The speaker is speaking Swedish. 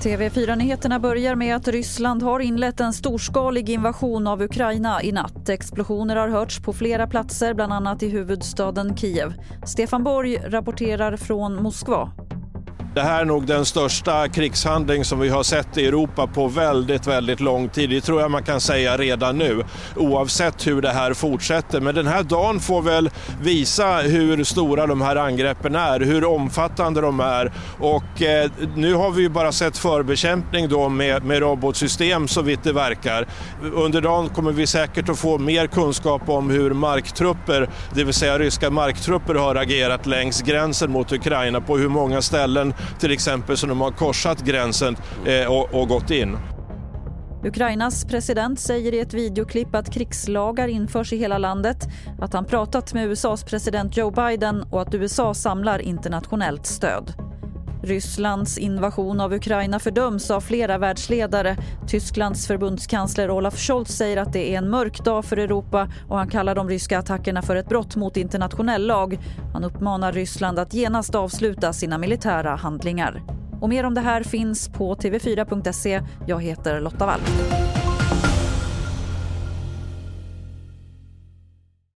TV4-nyheterna börjar med att Ryssland har inlett en storskalig invasion av Ukraina i natt. Explosioner har hörts på flera platser, bland annat i huvudstaden Kiev. Stefan Borg rapporterar från Moskva. Det här är nog den största krigshandling som vi har sett i Europa på väldigt, väldigt lång tid. Det tror jag man kan säga redan nu, oavsett hur det här fortsätter. Men den här dagen får väl visa hur stora de här angreppen är, hur omfattande de är. Och eh, nu har vi ju bara sett förbekämpning då med, med robotsystem så vitt det verkar. Under dagen kommer vi säkert att få mer kunskap om hur marktrupper, det vill säga ryska marktrupper, har agerat längs gränsen mot Ukraina på hur många ställen till exempel som de har korsat gränsen eh, och, och gått in. Ukrainas president säger i ett videoklipp att krigslagar införs i hela landet, att han pratat med USAs president Joe Biden och att USA samlar internationellt stöd. Rysslands invasion av Ukraina fördöms av flera världsledare. Tysklands förbundskansler Olaf Scholz säger att det är en mörk dag för Europa och han kallar de ryska attackerna för ett brott mot internationell lag. Han uppmanar Ryssland att genast avsluta sina militära handlingar. Och mer om det här finns på tv4.se. Jag heter Lotta Wall.